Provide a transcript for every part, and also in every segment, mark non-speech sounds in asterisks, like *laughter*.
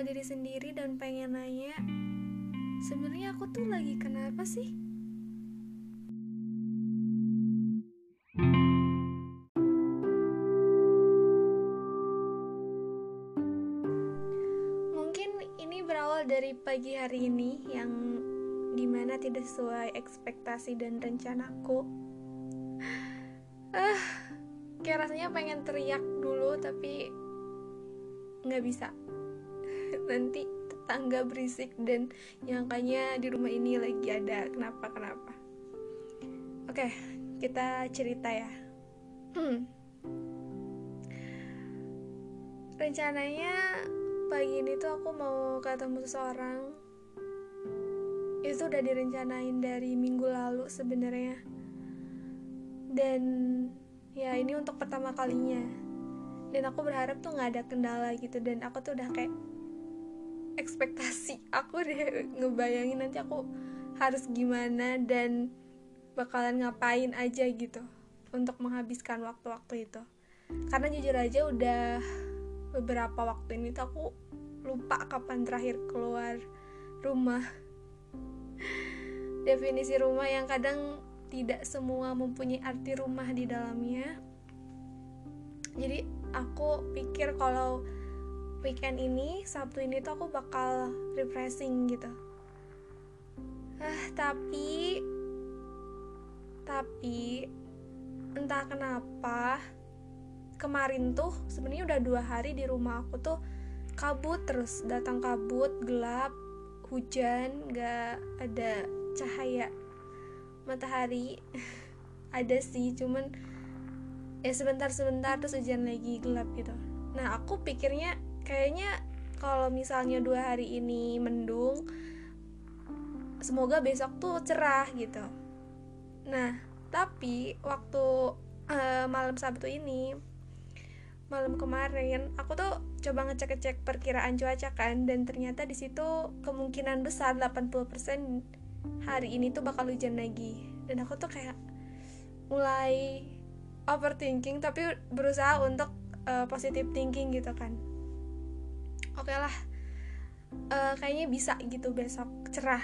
diri sendiri dan pengen nanya sebenarnya aku tuh lagi kenapa sih? Mungkin ini berawal dari pagi hari ini yang di mana tidak sesuai ekspektasi dan rencanaku. Ah kayak rasanya pengen teriak dulu tapi nggak bisa nanti tetangga berisik dan nyangkanya di rumah ini lagi ada. Kenapa kenapa? Oke kita cerita ya. Hmm. rencananya pagi ini tuh aku mau ketemu seseorang. Itu udah direncanain dari minggu lalu sebenarnya. Dan ya ini untuk pertama kalinya. Dan aku berharap tuh nggak ada kendala gitu. Dan aku tuh udah kayak ekspektasi aku deh ngebayangin nanti aku harus gimana dan bakalan ngapain aja gitu untuk menghabiskan waktu-waktu itu. Karena jujur aja udah beberapa waktu ini tuh aku lupa kapan terakhir keluar rumah. Definisi rumah yang kadang tidak semua mempunyai arti rumah di dalamnya. Jadi aku pikir kalau weekend ini Sabtu ini tuh aku bakal refreshing gitu. Ah tapi tapi entah kenapa kemarin tuh sebenarnya udah dua hari di rumah aku tuh kabut terus datang kabut gelap hujan gak ada cahaya matahari. *laughs* Ada sih cuman ya sebentar-sebentar terus hujan lagi gelap gitu. Nah aku pikirnya kayaknya kalau misalnya dua hari ini mendung semoga besok tuh cerah gitu. Nah tapi waktu uh, malam Sabtu ini malam kemarin aku tuh coba ngecek-ngecek perkiraan cuaca kan dan ternyata di situ kemungkinan besar 80% hari ini tuh bakal hujan lagi. Dan aku tuh kayak mulai overthinking tapi berusaha untuk uh, positive thinking gitu kan oke okay lah. Uh, kayaknya bisa gitu besok cerah.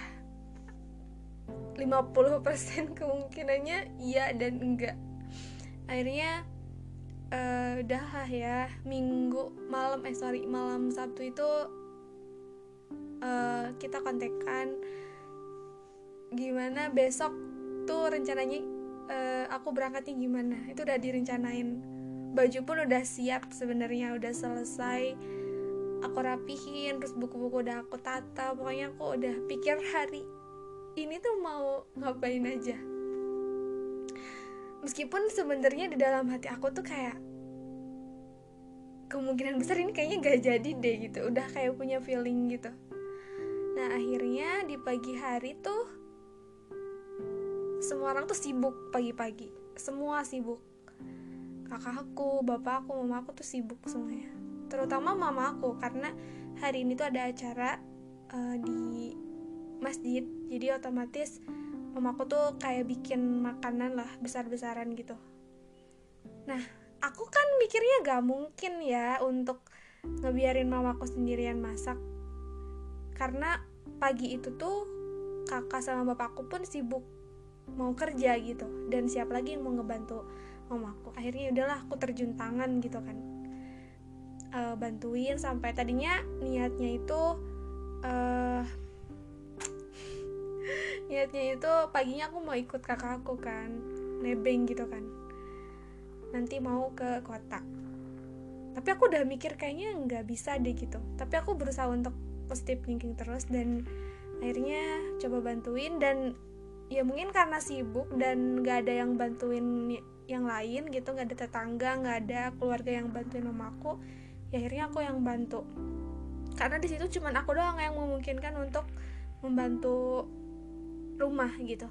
50% kemungkinannya iya dan enggak. Akhirnya uh, udah lah ya minggu malam eh sorry malam sabtu itu uh, kita kontekan gimana besok tuh rencananya uh, aku berangkatnya gimana. Itu udah direncanain. Baju pun udah siap sebenarnya udah selesai aku rapihin terus buku-buku udah aku tata pokoknya aku udah pikir hari ini tuh mau ngapain aja. Meskipun sebenarnya di dalam hati aku tuh kayak kemungkinan besar ini kayaknya gak jadi deh gitu udah kayak punya feeling gitu. Nah akhirnya di pagi hari tuh semua orang tuh sibuk pagi-pagi semua sibuk. Kakakku bapakku mamaku tuh sibuk semuanya terutama mamaku karena hari ini tuh ada acara uh, di masjid. Jadi otomatis mamaku tuh kayak bikin makanan lah besar-besaran gitu. Nah aku kan mikirnya gak mungkin ya untuk ngebiarin mamaku sendirian masak. Karena pagi itu tuh kakak sama bapakku pun sibuk mau kerja gitu. Dan siapa lagi yang mau ngebantu mamaku akhirnya udahlah aku terjun tangan gitu kan uh, bantuin sampai tadinya niatnya itu uh, *tsk* niatnya itu paginya aku mau ikut kakak aku kan nebeng gitu kan. Nanti mau ke kota. Tapi aku udah mikir kayaknya nggak bisa deh gitu. Tapi aku berusaha untuk positive thinking terus dan akhirnya coba bantuin dan ya mungkin karena sibuk dan gak ada yang bantuin yang lain gitu gak ada tetangga gak ada keluarga yang bantuin mamaku ya akhirnya aku yang bantu. Karena di situ cuman aku doang yang memungkinkan untuk membantu rumah gitu.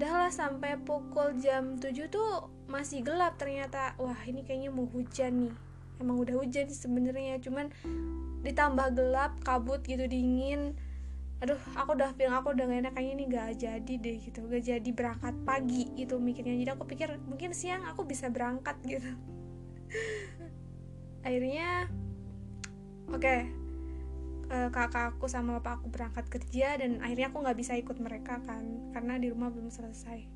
Udah lah sampai pukul jam 7 tuh masih gelap ternyata. Wah ini kayaknya mau hujan nih. Emang udah hujan sebenarnya cuman ditambah gelap kabut gitu dingin. Aduh aku udah bilang aku udah gak enak kayaknya ini gak jadi deh gitu. Gak jadi berangkat pagi gitu mikirnya. Jadi aku pikir mungkin siang aku bisa berangkat gitu *laughs* akhirnya oke okay, uh, kakak aku sama bapak aku berangkat kerja dan akhirnya aku nggak bisa ikut mereka kan karena di rumah belum selesai.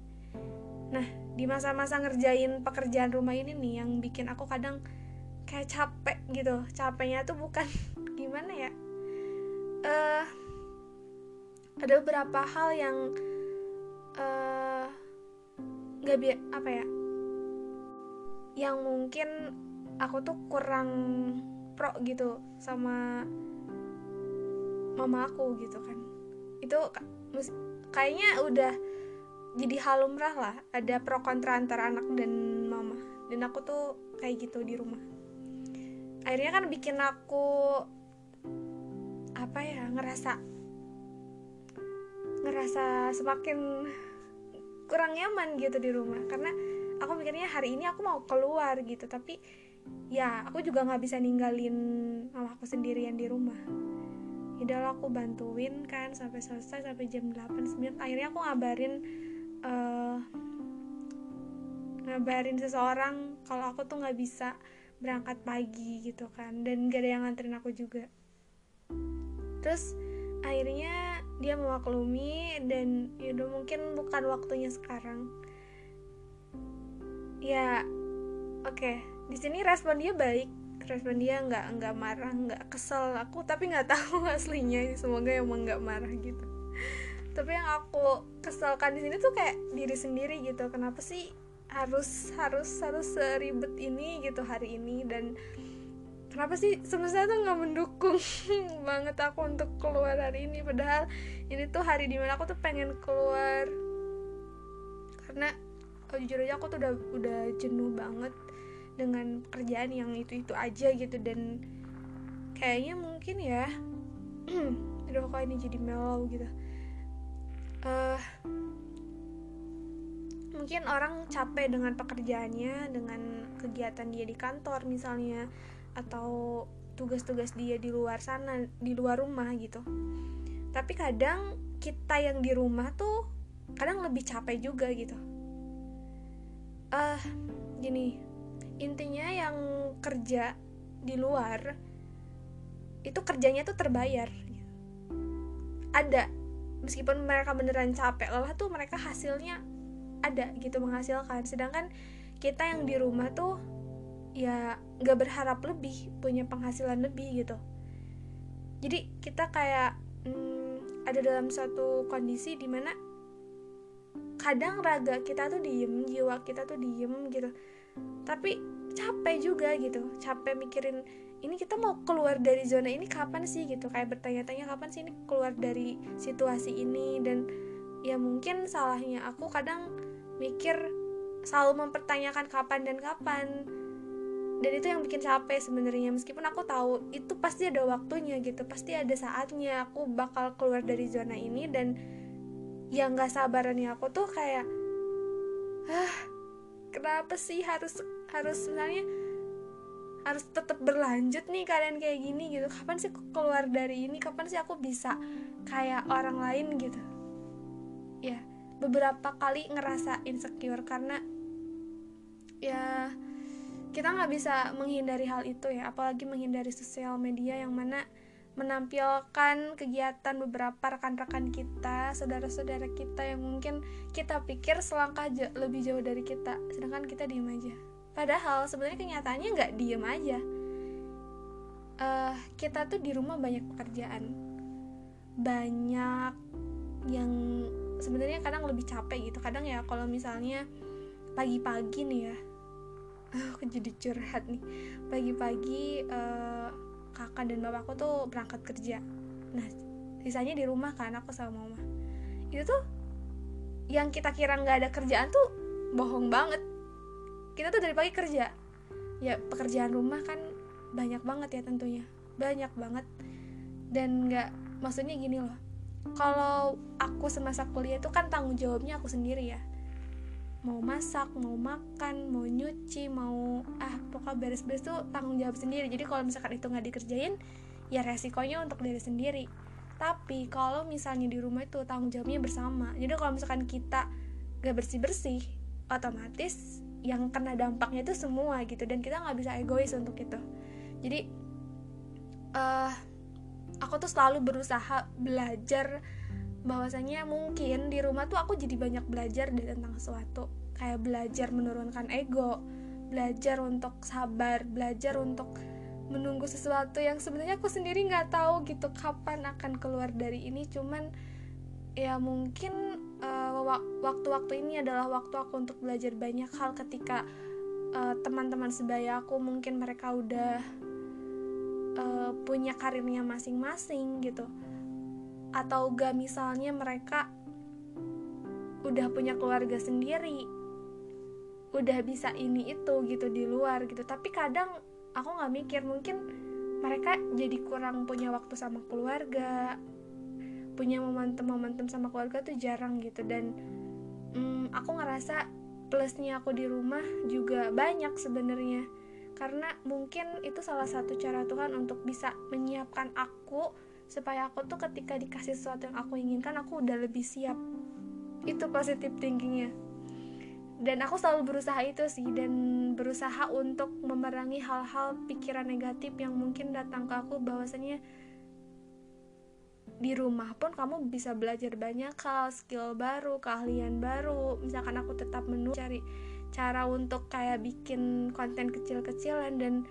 Nah di masa-masa ngerjain pekerjaan rumah ini nih yang bikin aku kadang kayak capek gitu. Capeknya tuh bukan *laughs* gimana ya? Uh, ada beberapa hal yang uh, nggak bi apa ya? Yang mungkin aku tuh kurang pro gitu sama mama aku gitu kan. Itu kayaknya udah jadi hal lumrah lah ada pro kontra antara anak dan mama. Dan aku tuh kayak gitu di rumah. Akhirnya kan bikin aku apa ya ngerasa ngerasa semakin kurang nyaman gitu di rumah. Karena aku mikirnya hari ini aku mau keluar gitu tapi ya aku juga nggak bisa ninggalin mama aku sendirian di rumah. Yaudah aku bantuin kan sampai selesai sampai jam 8 9 akhirnya aku ngabarin uh, ngabarin seseorang kalau aku tuh nggak bisa berangkat pagi gitu kan. Dan gak ada yang nganterin aku juga. Terus akhirnya dia memaklumi dan yaudah mungkin bukan waktunya sekarang. Ya oke. okay. Di sini respon dia baik. Respon dia nggak nggak marah nggak kesel. Aku tapi nggak *laughs* tahu aslinya semoga emang nggak marah gitu. Tapi yang aku kesalkan di sini tuh kayak diri sendiri gitu. Kenapa sih harus harus harus seribet ini gitu hari ini? Dan kenapa sih semesta tuh nggak mendukung *laughs* banget aku untuk keluar hari ini? Padahal ini tuh hari di mana aku tuh pengen keluar. Karena oh, jujur aja aku tuh udah udah jenuh banget dengan pekerjaan yang itu itu aja gitu. Dan kayaknya mungkin ya *clears throat* aduh kok ini jadi mellow gitu. Uh, mungkin orang capek dengan pekerjaannya dengan kegiatan dia di kantor misalnya atau tugas-tugas dia di luar sana di luar rumah gitu. Tapi kadang kita yang di rumah tuh kadang lebih capek juga gitu. Ah uh, gini intinya yang kerja di luar itu kerjanya tuh terbayar. Ada meskipun mereka beneran capek lelah tuh mereka hasilnya ada gitu menghasilkan. Sedangkan kita yang di rumah tuh ya nggak berharap lebih punya penghasilan lebih gitu. Jadi kita kayak hmm, ada dalam suatu kondisi di mana kadang raga kita tuh diem jiwa kita tuh diem gitu tapi capek juga gitu capek mikirin ini kita mau keluar dari zona ini kapan sih? gitu. Kayak bertanya-tanya kapan sih ini keluar dari situasi ini? Dan ya mungkin salahnya aku kadang mikir selalu mempertanyakan kapan dan kapan. Dan itu yang bikin capek sebenarnya. Meskipun aku tahu itu pasti ada waktunya gitu pasti ada saatnya aku bakal keluar dari zona ini. Dan yang gak sabarannya aku tuh kayak ah kenapa sih harus harus sebenarnya harus tetap berlanjut nih keadaan kayak gini gitu? Kapan sih keluar dari ini? Kapan sih aku bisa kayak orang lain gitu? Ya beberapa kali ngerasa insecure karena ya kita nggak bisa menghindari hal itu ya. Apalagi menghindari sosial media yang mana menampilkan kegiatan beberapa rekan-rekan kita, saudara-saudara kita yang mungkin kita pikir selangkah lebih jauh dari kita, sedangkan kita diem aja. Padahal sebenarnya kenyataannya nggak diem aja. Uh, kita tuh di rumah banyak pekerjaan, banyak yang sebenarnya kadang lebih capek gitu. Kadang ya kalau misalnya pagi-pagi nih ya, *laughs* aku jadi curhat nih. Pagi-pagi uh, kakak dan bapakku tuh berangkat kerja. Nah sisanya di rumah kan aku sama mama. Itu tuh yang kita kira nggak ada kerjaan tuh bohong banget. Kita tuh dari pagi kerja. Ya pekerjaan rumah kan banyak banget ya tentunya. Banyak banget. Dan nggak maksudnya gini loh. Kalau aku semasa kuliah tuh kan tanggung jawabnya aku sendiri ya mau masak mau makan mau nyuci mau ah pokoknya beres-beres tuh tanggung jawab sendiri. Jadi kalau misalkan itu nggak dikerjain ya resikonya untuk diri sendiri. Tapi kalau misalnya di rumah itu tanggung jawabnya bersama. Jadi kalau misalkan kita gak bersih bersih otomatis yang kena dampaknya itu semua gitu. Dan kita nggak bisa egois untuk itu. Jadi uh, aku tuh selalu berusaha belajar bahwasanya mungkin di rumah tuh aku jadi banyak belajar tentang sesuatu. Kayak belajar menurunkan ego belajar untuk sabar belajar untuk menunggu sesuatu yang sebenarnya aku sendiri nggak tahu gitu kapan akan keluar dari ini. Cuman ya mungkin uh, waktu-waktu ini adalah waktu aku untuk belajar banyak hal ketika uh, teman-teman sebaya aku mungkin mereka udah uh, punya karirnya masing-masing gitu atau gak misalnya mereka udah punya keluarga sendiri udah bisa ini itu gitu di luar gitu. Tapi kadang aku nggak mikir mungkin mereka jadi kurang punya waktu sama keluarga punya momentum-momentum sama keluarga tuh jarang gitu. Dan hmm, aku ngerasa plusnya aku di rumah juga banyak sebenarnya. Karena mungkin itu salah satu cara Tuhan untuk bisa menyiapkan aku supaya aku tuh ketika dikasih sesuatu yang aku inginkan aku udah lebih siap. Itu positif thinkingnya. Dan aku selalu berusaha itu sih dan berusaha untuk memerangi hal-hal pikiran negatif yang mungkin datang ke aku bahwasanya di rumah pun kamu bisa belajar banyak hal skill baru keahlian baru. Misalkan aku tetap menu cari cara untuk kayak bikin konten kecil-kecilan dan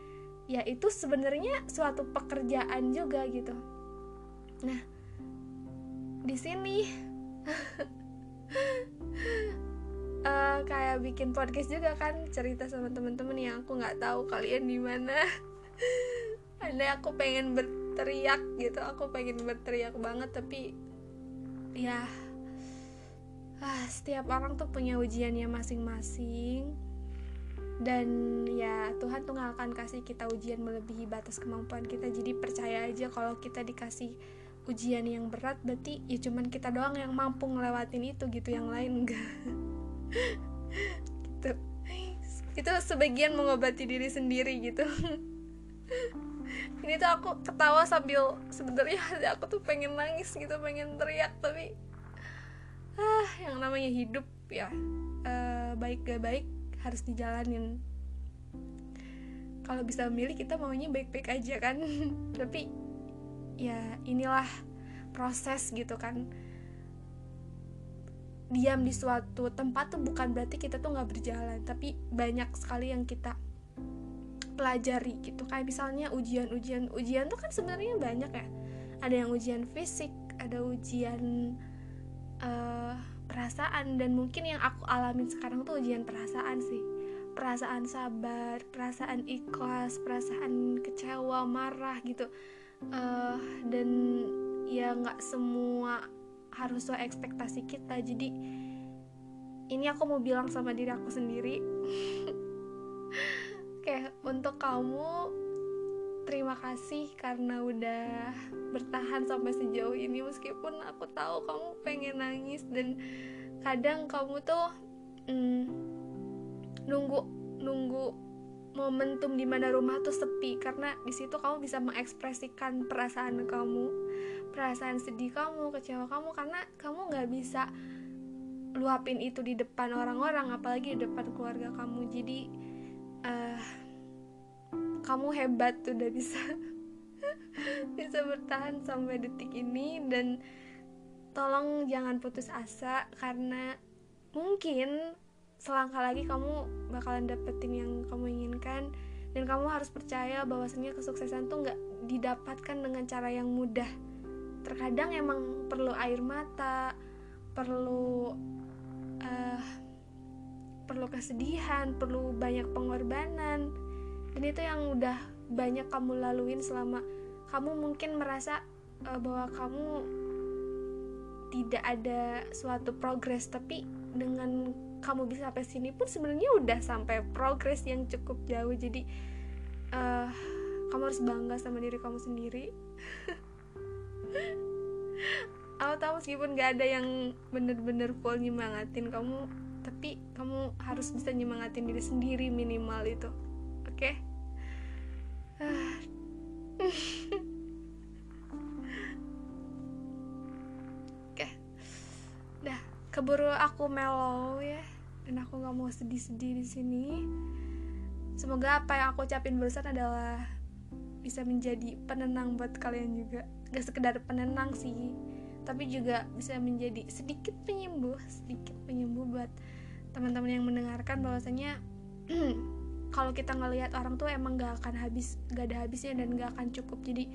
ya itu sebenarnya suatu pekerjaan juga gitu nah di sini. Uh, *laughs* kayak bikin podcast juga kan cerita sama temen-temen yang aku nggak tahu kalian di mana. *laughs* Ada aku pengen ber teriak gitu aku pengen berteriak banget tapi ya ah, setiap orang tuh punya ujiannya masing-masing. Dan ya Tuhan tuh gak akan kasih kita ujian melebihi batas kemampuan kita. Jadi percaya aja kalau kita dikasih ujian yang berat berarti ya cuman kita doang yang mampu ngelewatin itu gitu yang lain enggak. *laughs* Gitu. Itu sebagian mengobati diri sendiri gitu. Ini tuh aku ketawa sambil sebenarnya aku tuh pengen nangis gitu pengen teriak tapi ah yang namanya hidup ya uh, baik gak baik harus dijalanin. Kalau bisa memilih kita maunya baik-baik aja kan. *laughs* Tapi ya inilah proses gitu kan. Diam di suatu tempat tuh bukan berarti kita tuh nggak berjalan tapi banyak sekali yang kita pelajari gitu. Kayak misalnya ujian-ujian ujian tuh kan sebenarnya banyak ya. Ada yang ujian fisik ada ujian uh, perasaan dan mungkin yang aku alamin sekarang tuh ujian perasaan sih. Perasaan sabar perasaan ikhlas perasaan kecewa marah gitu uh, dan ya nggak semua harus sesuai ekspektasi kita. Jadi ini aku mau bilang sama diri aku sendiri. *laughs* Oke, untuk kamu terima kasih karena udah bertahan sampai sejauh ini. Meskipun aku tahu kamu pengen nangis dan kadang kamu tuh mm, nunggu nunggu momentum di mana rumah tuh sepi. Karena di situ kamu bisa mengekspresikan perasaan kamu, perasaan sedih kamu, kecewa kamu. Karena kamu nggak bisa luapin itu di depan orang-orang apalagi di depan keluarga kamu. Jadi uh, kamu hebat udah bisa *laughs* bisa bertahan sampai detik ini. Dan tolong jangan putus asa karena mungkin selangkah lagi kamu bakalan dapetin yang kamu inginkan dan kamu harus percaya bahwasanya kesuksesan tuh nggak didapatkan dengan cara yang mudah terkadang emang perlu air mata perlu uh, perlu kesedihan, perlu banyak pengorbanan. Dan itu yang udah banyak kamu laluin selama kamu mungkin merasa uh, bahwa kamu tidak ada suatu progres, tapi dengan kamu bisa sampai sini pun sebenarnya udah sampai progres yang cukup jauh. Jadi uh, kamu harus bangga sama diri kamu sendiri. *laughs* aku tahu meskipun gak ada yang bener-bener full nyemangatin kamu tapi kamu harus bisa nyemangatin diri sendiri minimal itu oke okay? *sighs* oke dah keburu aku mellow ya dan aku nggak mau sedih-sedih di sini. Semoga apa yang aku ucapin barusan adalah bisa menjadi penenang buat kalian juga. Gak sekedar penenang sih tapi juga bisa menjadi sedikit penyembuh sedikit penyembuh buat teman-teman yang mendengarkan bahwasanya *clears throat* kalau kita ngelihat orang tuh emang gak akan habis gak ada habisnya dan gak akan cukup. Jadi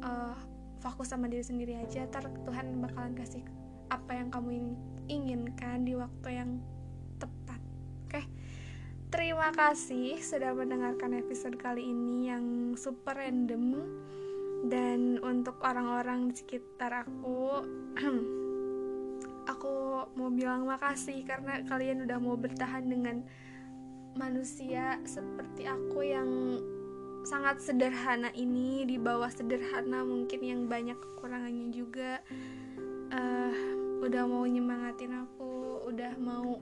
uh, fokus sama diri sendiri aja. Ntar Tuhan bakalan kasih apa yang kamu inginkan di waktu yang? Terima kasih sudah mendengarkan episode kali ini yang super random. Dan untuk orang-orang di sekitar aku *clears throat* aku mau bilang makasih karena kalian udah mau bertahan dengan manusia seperti aku yang sangat sederhana ini di bawah sederhana mungkin yang banyak kekurangannya juga. Uh, udah mau nyemangatin aku udah mau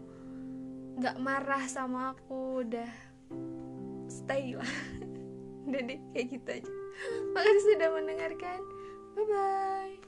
nggak marah sama aku udah stay lah. *laughs* Udah deh kayak gitu aja. Makasih sudah mendengarkan. Bye bye